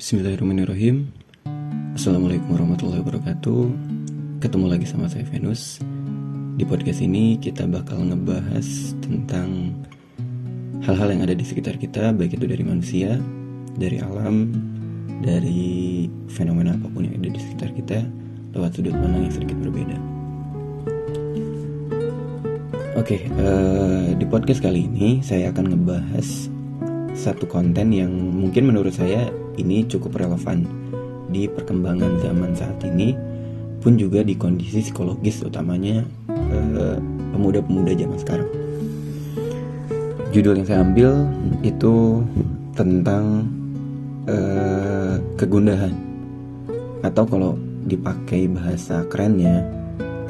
Bismillahirrahmanirrahim. Assalamualaikum warahmatullahi wabarakatuh. Ketemu lagi sama saya Venus. Di podcast ini kita bakal ngebahas tentang Hal-hal yang ada di sekitar kita Baik itu dari manusia, dari alam Dari fenomena apa pun yang ada di sekitar kita Lewat sudut pandang yang sedikit berbeda. Oke, uh, di podcast kali ini saya akan ngebahas satu konten yang mungkin menurut saya ini cukup relevan di perkembangan zaman saat ini pun juga di kondisi psikologis utamanya pemuda pemuda-pemuda zaman sekarang. Judul yang saya ambil itu tentang uh, kegundahan atau kalau dipakai bahasa kerennya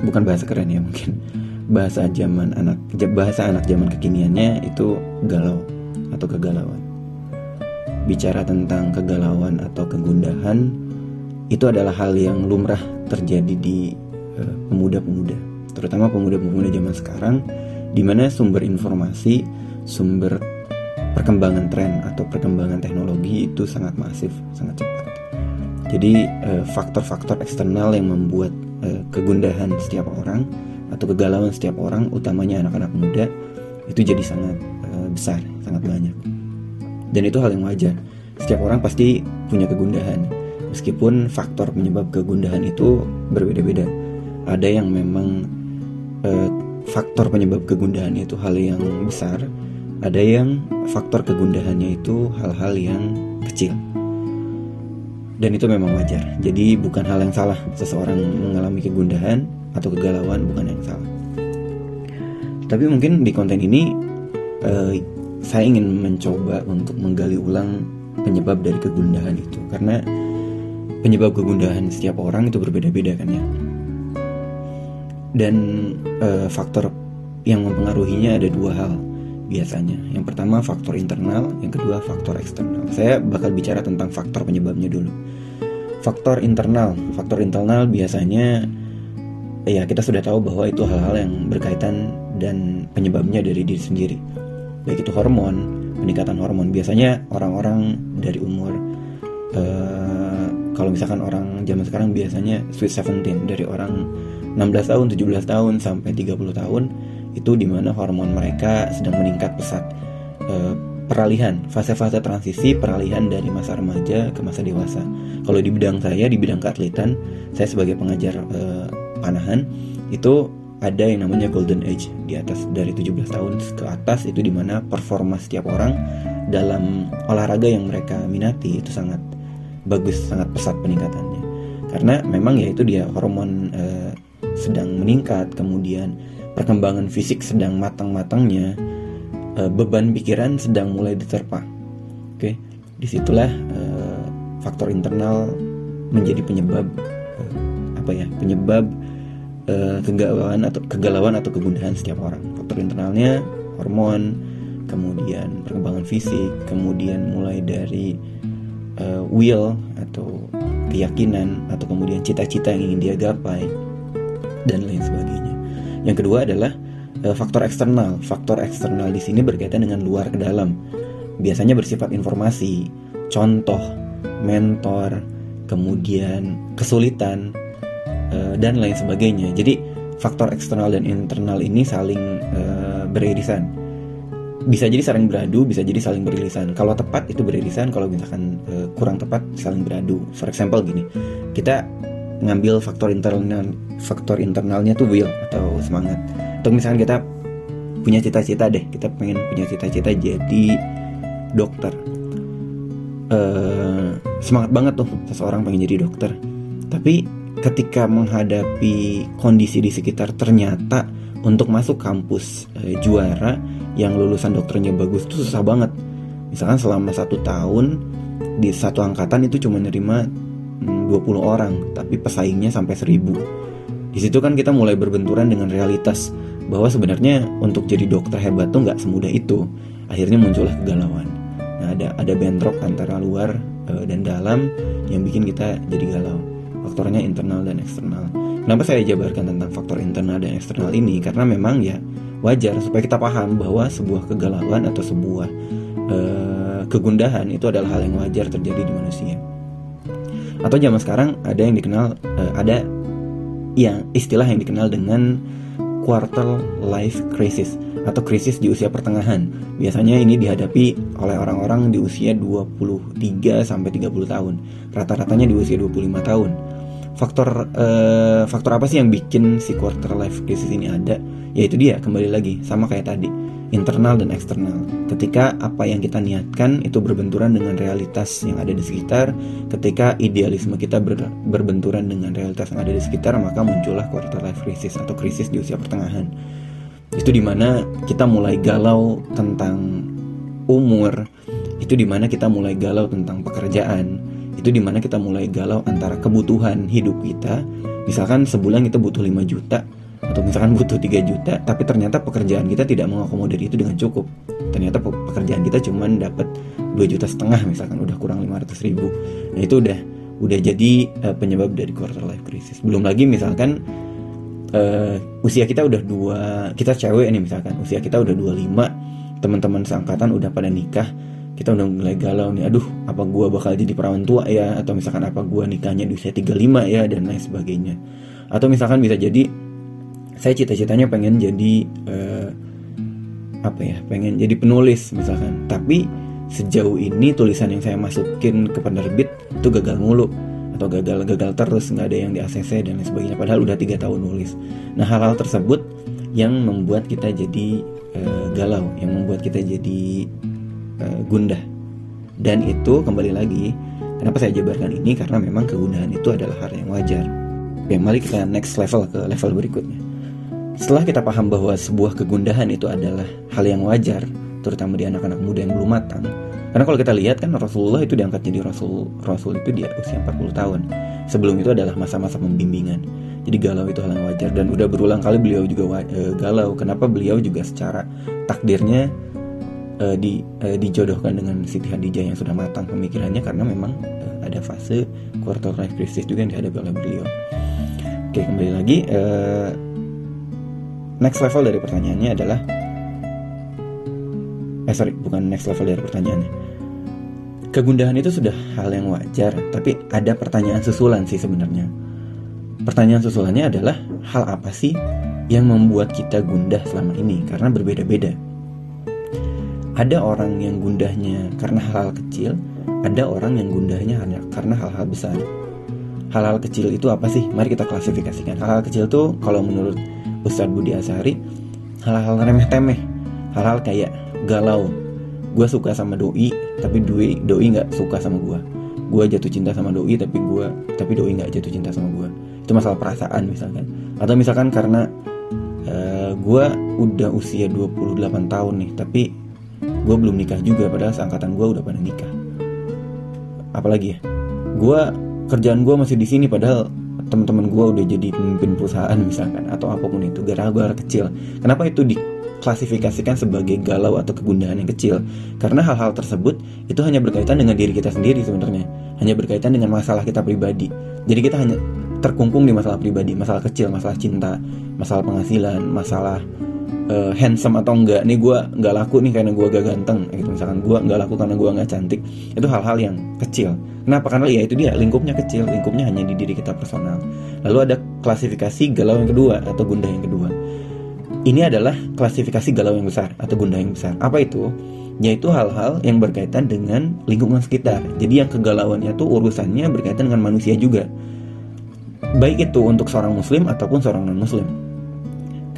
bukan bahasa keren ya mungkin bahasa zaman anak bahasa anak zaman kekiniannya itu galau atau kegalauan. Bicara tentang kegalauan atau kegundahan itu adalah hal yang lumrah terjadi di eh, pemuda-pemuda, terutama pemuda-pemuda zaman sekarang di mana sumber informasi, sumber perkembangan tren atau perkembangan teknologi itu sangat masif, sangat cepat. Jadi eh, faktor-faktor eksternal yang membuat uh, kegundahan setiap orang atau kegalauan setiap orang, utamanya anak-anak muda, itu jadi sangat besar, sangat banyak. Dan itu hal yang wajar. Setiap orang pasti punya kegundahan. Meskipun faktor penyebab kegundahan itu berbeda-beda. Ada yang memang eh, faktor penyebab kegundahan itu hal yang besar, ada yang faktor kegundahannya itu hal-hal yang kecil. Dan itu memang wajar. Jadi bukan hal yang salah seseorang mengalami kegundahan atau kegalauan bukan yang salah. Tapi mungkin di konten ini uh, saya ingin mencoba untuk menggali ulang penyebab dari kegundahan itu. Karena penyebab kegundahan setiap orang itu berbeda-beda kan ya. Dan uh, faktor yang mempengaruhinya ada dua hal biasanya. Yang pertama faktor internal yang kedua faktor eksternal. Saya bakal bicara tentang faktor penyebabnya dulu. Faktor internal. Faktor internal biasanya ya kita sudah tahu bahwa itu hal-hal yang berkaitan dan penyebabnya dari diri sendiri baik itu hormon peningkatan hormon. Biasanya orang-orang dari umur uh, kalau misalkan orang zaman sekarang biasanya sweet 17 dari orang 16 tahun 17 tahun sampai 30 tahun itu di mana hormon mereka sedang meningkat pesat. Uh, peralihan fase-fase transisi peralihan dari masa remaja ke masa dewasa. Kalau di bidang saya di bidang keatletan saya sebagai pengajar uh, panahan itu ada yang namanya golden age di atas dari 17 tahun ke atas itu di mana performa setiap orang dalam olahraga yang mereka minati itu sangat bagus sangat pesat peningkatannya. Karena memang ya itu dia hormon eh, sedang meningkat kemudian perkembangan fisik sedang matang-matangnya eh, beban pikiran sedang mulai diterpa. Oke di situlah eh, faktor internal menjadi penyebab eh, apa ya penyebab uh, kegalauan atau kegalauan atau kegundahan setiap orang. Faktor internalnya hormon, kemudian perkembangan fisik, kemudian mulai dari uh, will atau keyakinan atau kemudian cita-cita yang ingin dia gapai dan lain sebagainya. Yang kedua adalah uh, faktor eksternal. Faktor eksternal di sini berkaitan dengan luar ke dalam. Biasanya bersifat informasi, contoh, mentor, kemudian kesulitan, uh, dan lain sebagainya. Jadi faktor eksternal dan internal ini saling uh, beririsan. Bisa jadi saling beradu, bisa jadi saling beririsan. Kalau tepat itu beririsan, kalau misalkan uh, kurang tepat saling beradu. For example gini, kita ngambil faktor internal faktor internalnya tuh will atau semangat. Atau misalkan kita punya cita-cita deh, kita pengen punya cita-cita jadi dokter. Uh, semangat banget tuh seseorang pengen jadi dokter. Tapi ketika menghadapi kondisi di sekitar ternyata untuk masuk kampus e, juara yang lulusan dokternya bagus itu susah banget. Misalkan selama satu tahun di satu angkatan itu cuma nerima 20 hmm, orang tapi pesaingnya sampai 1000 di situ kan kita mulai berbenturan dengan realitas bahwa sebenarnya untuk jadi dokter hebat tuh nggak semudah itu. Akhirnya muncullah kegalauan. Nah ada ada bentrok antara luar e, dan dalam yang bikin kita jadi galau faktornya internal dan eksternal. Kenapa saya jabarkan tentang faktor internal dan eksternal ini? Karena memang ya wajar supaya kita paham bahwa sebuah kegalauan atau sebuah uh, kegundahan itu adalah hal yang wajar terjadi di manusia. atau zaman sekarang ada yang dikenal uh, ada yang istilah yang dikenal dengan quarter life crisis atau krisis di usia pertengahan. Biasanya ini dihadapi oleh orang-orang di usia 23 sampai 30 tahun. Rata-ratanya di usia 25 tahun. Faktor uh, faktor apa sih yang bikin si quarter life crisis ini ada? Yaitu dia kembali lagi sama kayak tadi internal dan eksternal. Ketika apa yang kita niatkan itu berbenturan dengan realitas yang ada di sekitar, ketika idealisme kita ber, berbenturan dengan realitas yang ada di sekitar, maka muncullah quarter life crisis atau krisis di usia pertengahan. Itu di mana kita mulai galau tentang umur, itu di mana kita mulai galau tentang pekerjaan, itu di mana kita mulai galau antara kebutuhan hidup kita. Misalkan sebulan kita butuh 5 juta, atau misalkan butuh 3 juta tapi ternyata pekerjaan kita tidak mengakomodir itu dengan cukup. Ternyata pekerjaan kita cuma dapat 2 juta setengah misalkan udah kurang 500 ribu. Nah itu udah udah jadi uh, penyebab dari quarter life crisis. Belum lagi misalkan uh, usia kita udah dua kita cewek ini misalkan usia kita udah 25 teman-teman seangkatan udah pada nikah kita udah mulai galau nih. Aduh apa gua bakal jadi perawan tua ya? Atau misalkan apa gua nikahnya di usia 35 ya dan lain sebagainya. Atau misalkan bisa jadi saya cita-citanya pengen jadi uh, apa ya pengen jadi penulis misalkan. Tapi sejauh ini tulisan yang saya masukin ke penerbit itu gagal mulu. Atau gagal gagal terus nggak ada yang di ACC dan lain sebagainya. Padahal udah tiga tahun nulis. Nah hal-hal tersebut yang membuat kita jadi uh, galau yang membuat kita jadi uh, gundah dan itu kembali lagi kenapa saya jabarkan ini karena memang kegundahan itu adalah hal yang wajar Oke, mari kita next level ke level berikutnya setelah kita paham bahwa sebuah kegundahan itu adalah hal yang wajar, terutama di anak-anak muda yang belum matang. Karena kalau kita lihat kan Rasulullah itu diangkat jadi Rasul Rasul itu di usia 40 tahun. Sebelum itu adalah masa-masa pembimbingan. Jadi galau itu hal yang wajar dan udah berulang kali beliau juga e, galau. Kenapa beliau juga secara takdirnya e, di e, dijodohkan dengan Siti Hadijah yang sudah matang pemikirannya karena memang e, ada fase quarter life crisis juga yang dihadapi oleh beliau. Oke, kembali lagi e, next level dari pertanyaannya adalah eh sorry bukan next level dari pertanyaannya. Kegundahan itu sudah hal yang wajar tapi ada pertanyaan susulan sih sebenarnya. Pertanyaan susulannya adalah hal apa sih yang membuat kita gundah selama ini? Karena berbeda-beda ada orang yang gundahnya karena hal-hal kecil ada orang yang gundahnya hanya karena hal-hal besar. Hal-hal kecil itu apa sih? Mari kita klasifikasikan. Hal-hal kecil tuh kalau menurut Ustadz Budi Asari hal-hal remeh temeh hal-hal kayak galau. Gue suka sama doi tapi doi doi nggak suka sama gue gue jatuh cinta sama doi tapi gue tapi doi nggak jatuh cinta sama gue itu masalah perasaan misalkan. Atau misalkan karena uh, eh, gue udah usia 28 tahun nih tapi gue belum nikah juga padahal seangkatan gue udah pada nikah. Apalagi ya? Gue kerjaan gue masih di sini padahal teman-teman gue udah jadi pemimpin perusahaan misalkan atau apa pun itu. Gara-gara kecil. Kenapa itu diklasifikasikan sebagai galau atau kegundahan yang kecil? Karena hal-hal tersebut itu hanya berkaitan dengan diri kita sendiri sebenarnya. Hanya berkaitan dengan masalah kita pribadi. Jadi kita hanya terkungkung di masalah pribadi masalah kecil masalah cinta masalah penghasilan masalah uh, handsome atau enggak nih gue nggak laku nih karena gue gak ganteng gitu. Misalkan gue nggak laku karena gue nggak cantik itu hal-hal yang kecil. Kenapa? Karena ya itu dia lingkupnya kecil lingkupnya hanya di diri kita personal. Lalu ada klasifikasi galau yang kedua atau gundah yang kedua. Ini adalah klasifikasi galau yang besar atau gundah yang besar. Apa itu? Yaitu hal-hal yang berkaitan dengan lingkungan sekitar. Jadi yang kegalauannya tuh urusannya berkaitan dengan manusia juga. Baik itu untuk seorang muslim ataupun seorang non muslim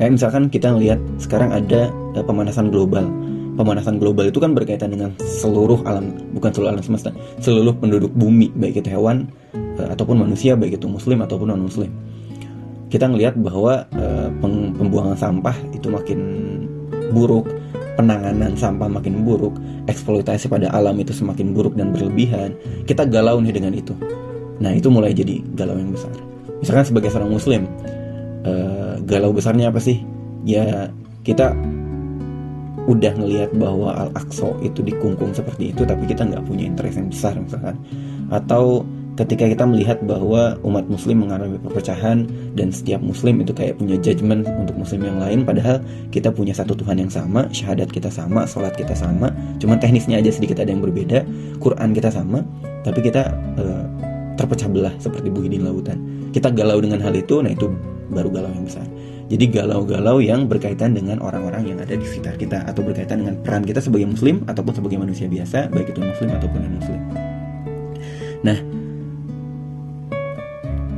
Kayak misalkan kita ngelihat sekarang ada uh, pemanasan global. Pemanasan global itu kan berkaitan dengan seluruh alam, bukan seluruh alam semesta, seluruh penduduk bumi, baik itu hewan uh, ataupun manusia, baik itu muslim ataupun non muslim. Kita ngelihat bahwa uh, pembuangan sampah itu makin buruk, penanganan sampah makin buruk, eksploitasi pada alam itu semakin buruk dan berlebihan. Kita galau nih dengan itu. Nah, itu mulai jadi galau yang besar. Misalkan sebagai seorang muslim, uh, galau besarnya apa sih ya kita udah ngelihat bahwa Al Aqsa itu dikungkung seperti itu tapi kita nggak punya interest yang besar misalkan atau ketika kita melihat bahwa umat muslim mengalami perpecahan dan setiap muslim itu kayak punya judgement untuk muslim yang lain padahal kita punya satu Tuhan yang sama syahadat kita sama sholat kita sama cuman teknisnya aja sedikit ada yang berbeda Quran kita sama tapi kita uh, terpecah belah seperti buih di lautan. Kita galau dengan hal itu, nah itu baru galau yang besar. Jadi galau-galau yang berkaitan dengan orang-orang yang ada di sekitar kita atau berkaitan dengan peran kita sebagai muslim ataupun sebagai manusia biasa, baik itu muslim ataupun non muslim. Nah,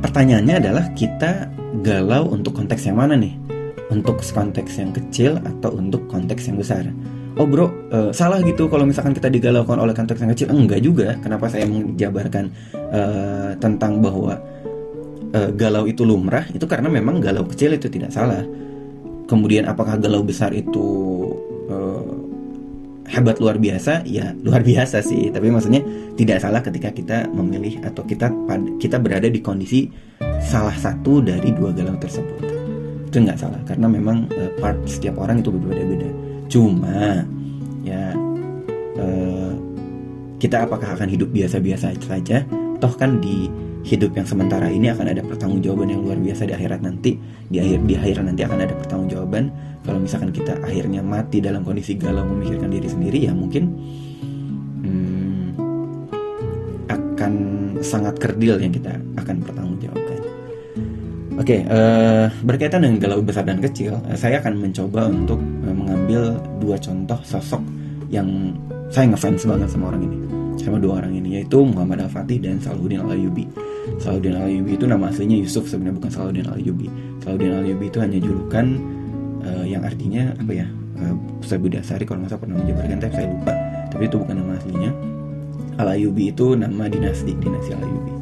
pertanyaannya adalah kita galau untuk konteks yang mana nih? Untuk konteks yang kecil atau untuk konteks yang besar? oh bro uh, salah gitu kalau misalkan kita digalaukan oleh konteks yang kecil enggak juga kenapa saya menjabarkan uh, tentang bahwa uh, galau itu lumrah itu karena memang galau kecil itu tidak salah. Kemudian apakah galau besar itu uh, hebat luar biasa? Ya luar biasa sih. Tapi maksudnya tidak salah ketika kita memilih atau kita kita berada di kondisi salah satu dari dua galau tersebut. Itu nggak salah karena memang uh, part setiap orang itu berbeda-beda. Cuma ya eh, kita apakah akan hidup biasa-biasa saja? Toh kan di hidup yang sementara ini akan ada pertanggungjawaban yang luar biasa di akhirat nanti. Di akhir di akhirat nanti akan ada pertanggungjawaban. Kalau misalkan kita akhirnya mati dalam kondisi galau memikirkan diri sendiri ya mungkin hmm, akan sangat kerdil yang kita akan pertanggungjawabkan. Oke, uh, eh, berkaitan dengan galau besar dan kecil, uh, saya akan mencoba untuk uh, mengambil dua contoh sosok yang saya ngefans banget sama orang ini, sama dua orang ini, yaitu Muhammad Al Fatih dan Salahuddin Al Ayyubi. Salahuddin Al Ayyubi itu nama aslinya Yusuf sebenarnya bukan Salahuddin Al Ayyubi. Salahuddin Al Ayyubi itu hanya julukan uh, yang artinya apa ya? Uh, saya Budasari kalau salah pernah menjabarkan, tapi saya lupa. Tapi itu bukan nama aslinya. Al Ayyubi itu nama dinasti dinasti Al Ayyubi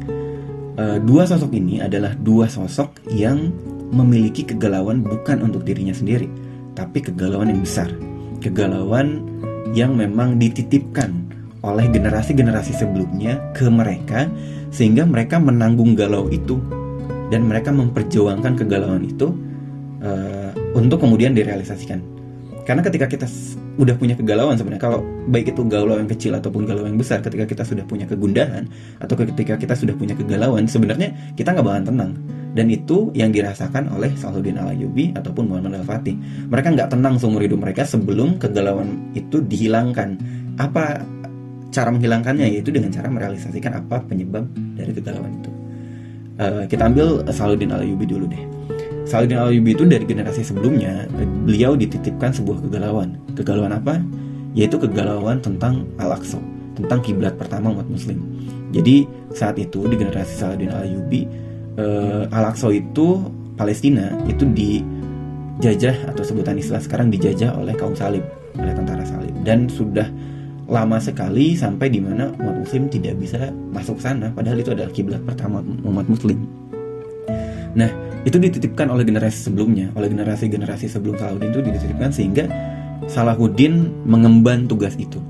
uh, dua sosok ini adalah dua sosok yang memiliki kegalauan bukan untuk dirinya sendiri, tapi kegalauan yang besar, kegalauan yang memang dititipkan oleh generasi-generasi sebelumnya ke mereka, sehingga mereka menanggung galau itu dan mereka memperjuangkan kegalauan itu uh, untuk kemudian direalisasikan. Karena ketika kita udah punya kegalauan sebenarnya kalau baik itu galau yang kecil ataupun galau yang besar ketika kita sudah punya kegundahan atau ketika kita sudah punya kegalauan sebenarnya kita nggak bakalan tenang. Dan itu yang dirasakan oleh Salahuddin Al Ayyubi ataupun Muhammad Al Fatih mereka nggak tenang seumur hidup mereka sebelum kegalauan itu dihilangkan. Apa cara menghilangkannya yaitu dengan cara merealisasikan apa penyebab dari kegalauan itu uh, kita ambil Salahuddin Al Ayyubi dulu deh Saladin Al-Ayyubi itu dari generasi sebelumnya beliau dititipkan sebuah kegalauan. Kegalauan apa? Yaitu kegalauan tentang Al-Aqsa, tentang kiblat pertama umat muslim. Jadi saat itu di generasi Saladin Al-Ayyubi eh, Al-Aqsa itu Palestina itu dijajah atau sebutan istilah sekarang dijajah oleh kaum salib, oleh tentara salib dan sudah lama sekali sampai di mana umat muslim tidak bisa masuk sana padahal itu adalah kiblat pertama umat muslim. Nah, itu dititipkan oleh generasi sebelumnya, oleh generasi-generasi sebelum Salahuddin itu dititipkan sehingga Salahuddin mengemban tugas itu.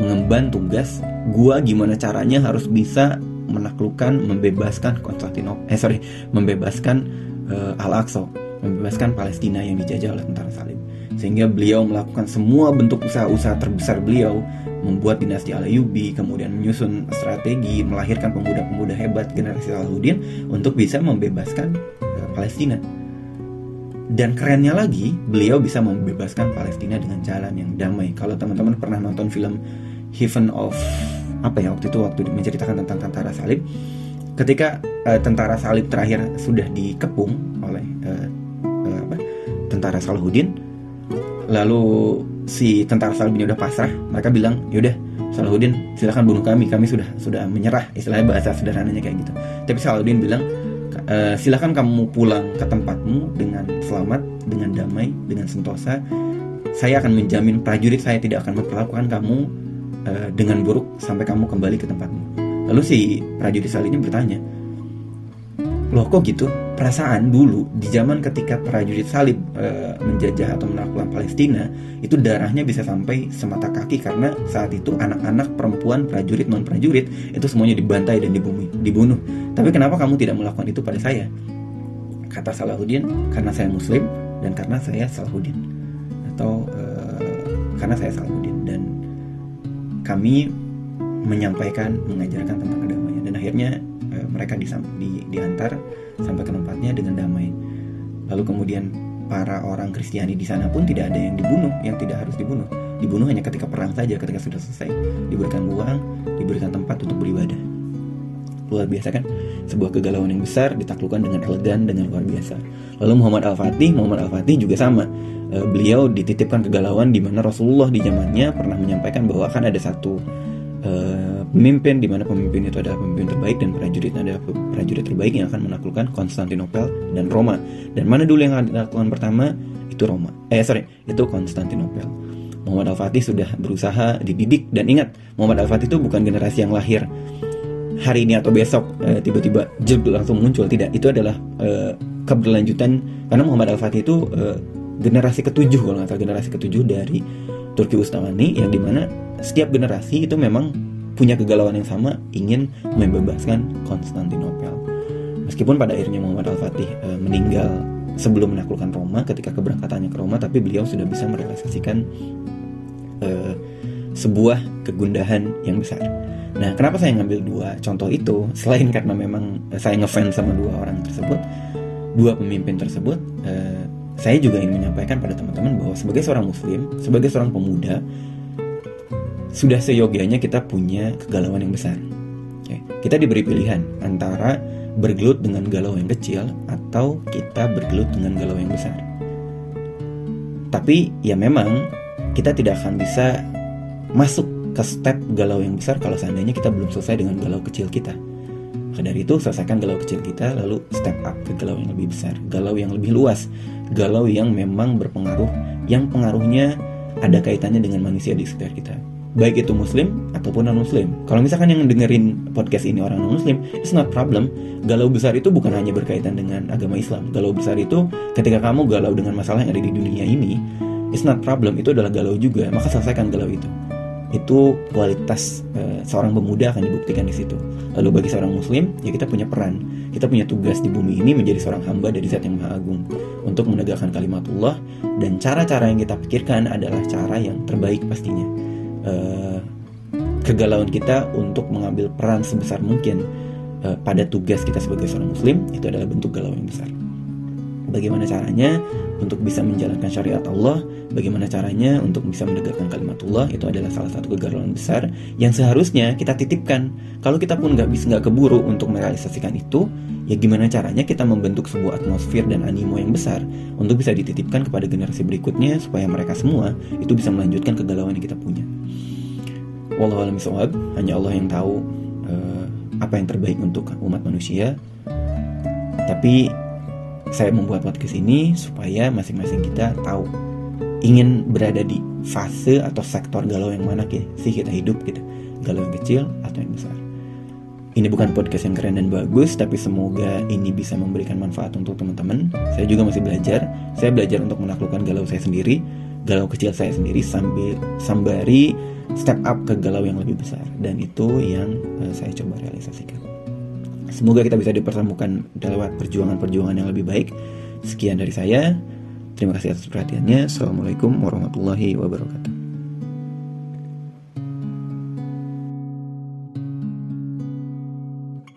Mengemban tugas gua gimana caranya harus bisa menaklukkan, membebaskan Konstantinopel, eh sorry, membebaskan uh, Al-Aqsa, membebaskan Palestina yang dijajah oleh tentara salib. Sehingga beliau melakukan semua bentuk usaha-usaha terbesar beliau membuat dinasti Al-Ayyubi, kemudian menyusun strategi, melahirkan pemuda-pemuda hebat generasi Salahuddin untuk bisa membebaskan Palestina. Dan kerennya lagi, beliau bisa membebaskan Palestina dengan jalan yang damai. Kalau teman-teman pernah nonton film Heaven of apa ya waktu itu waktu menceritakan tentang tentara salib, ketika uh, tentara salib terakhir sudah dikepung oleh uh, uh, apa, tentara Salahuddin, lalu si tentara salib ini udah pasrah, mereka bilang, yaudah Salahuddin silahkan bunuh kami, kami sudah sudah menyerah, istilahnya bahasa sederhananya kayak gitu. Tapi Salahuddin bilang, uh, silahkan kamu pulang ke tempatmu dengan selamat, dengan damai, dengan sentosa. Saya akan menjamin prajurit saya tidak akan memperlakukan kamu uh, dengan buruk sampai kamu kembali ke tempatmu. Lalu si prajurit salibnya bertanya, loh kok gitu? Perasaan dulu di zaman ketika prajurit salib e, menjajah atau menaklukkan Palestina itu darahnya bisa sampai semata kaki karena saat itu anak-anak perempuan prajurit non prajurit itu semuanya dibantai dan dibunuh. dibunuh. Tapi kenapa kamu tidak melakukan itu pada saya? Kata Salahuddin, karena saya Muslim dan karena saya Salahuddin atau e, karena saya Salahuddin dan kami menyampaikan mengajarkan tentang kedamaian dan akhirnya Eh, mereka di, di, diantar sampai ke tempatnya dengan damai. Lalu kemudian para orang Kristiani di sana pun tidak ada yang dibunuh, yang tidak harus dibunuh. Dibunuh hanya ketika perang saja, ketika sudah selesai. Diberikan uang, diberikan tempat untuk beribadah. luar biasa kan sebuah kegalauan yang besar ditaklukkan dengan elegan dengan luar biasa lalu Muhammad Al Fatih Muhammad Al Fatih juga sama uh, beliau dititipkan kegalauan di mana Rasulullah di zamannya pernah menyampaikan bahwa akan ada satu pemimpin di mana pemimpin itu adalah pemimpin terbaik dan prajurit adalah prajurit terbaik yang akan menaklukkan Konstantinopel dan Roma. Dan mana dulu yang akan dilakukan pertama? Itu Roma. Eh sorry itu Konstantinopel. Muhammad Al-Fatih sudah berusaha dididik dan ingat Muhammad Al-Fatih itu bukan generasi yang lahir hari ini atau besok eh, tiba-tiba jeb langsung muncul. Tidak itu adalah uh, keberlanjutan karena Muhammad Al-Fatih itu uh, generasi ketujuh kalau nggak salah generasi ketujuh dari Turki Ustamani yang di mana setiap generasi itu memang punya kegalauan yang sama ingin membebaskan Konstantinopel meskipun pada akhirnya Muhammad Al-Fatih uh, meninggal sebelum menaklukkan Roma ketika keberangkatannya ke Roma tapi beliau sudah bisa merealisasikan uh, sebuah kegundahan yang besar. Nah, kenapa saya ngambil dua contoh itu? Selain karena memang saya ngefans sama dua orang tersebut, dua pemimpin tersebut, uh, saya juga ingin menyampaikan pada teman-teman bahwa sebagai seorang muslim, sebagai seorang pemuda, sudah seyogianya kita punya kegalauan yang besar. Kita diberi pilihan antara bergelut dengan galau yang kecil atau kita bergelut dengan galau yang besar. Tapi ya memang kita tidak akan bisa masuk ke step galau yang besar kalau seandainya kita belum selesai dengan galau kecil kita. Maka dari itu selesaikan galau kecil kita lalu step up ke galau yang lebih besar, galau yang lebih luas, galau yang memang berpengaruh, yang pengaruhnya ada kaitannya dengan manusia di sekitar kita baik itu muslim ataupun non muslim. Kalau misalkan yang dengerin podcast ini orang non muslim, it's not problem. Galau besar itu bukan hanya berkaitan dengan agama Islam. Galau besar itu ketika kamu galau dengan masalah yang ada di dunia ini, it's not problem. Itu adalah galau juga. Maka selesaikan galau itu. Itu kualitas uh, seorang pemuda akan dibuktikan di situ. Lalu bagi seorang muslim, ya kita punya peran. Kita punya tugas di bumi ini menjadi seorang hamba dari Zat yang Maha Agung untuk menegakkan kalimatullah dan cara-cara yang kita pikirkan adalah cara yang terbaik pastinya uh, kegalauan kita untuk mengambil peran sebesar mungkin uh, pada tugas kita sebagai seorang muslim itu adalah bentuk galau yang besar. Bagaimana caranya untuk bisa menjalankan syariat Allah? Bagaimana caranya untuk bisa menegakkan kalimatullah? Itu adalah salah satu kegalauan besar yang seharusnya kita titipkan. Kalau kita pun nggak bisa nggak keburu untuk merealisasikan itu, ya gimana caranya kita membentuk sebuah atmosfer dan animo yang besar untuk bisa dititipkan kepada generasi berikutnya supaya mereka semua itu bisa melanjutkan kegalauan yang kita punya. Wallahu a'lam hanya Allah yang tahu uh, apa yang terbaik untuk umat manusia. Tapi saya membuat podcast ini supaya masing-masing kita tahu ingin berada di fase atau sektor galau yang mana sih kita hidup gitu. Galau yang kecil atau yang besar. Ini bukan podcast yang keren dan bagus, tapi semoga ini bisa memberikan manfaat untuk teman-teman. Saya juga masih belajar. Saya belajar untuk menaklukkan galau saya sendiri, galau kecil saya sendiri sambil sambari step up ke galau yang lebih besar dan itu yang uh, saya coba realisasikan. Semoga kita bisa dipertemukan lewat perjuangan-perjuangan yang lebih baik. Sekian dari saya. Terima kasih atas perhatiannya. Assalamualaikum warahmatullahi wabarakatuh.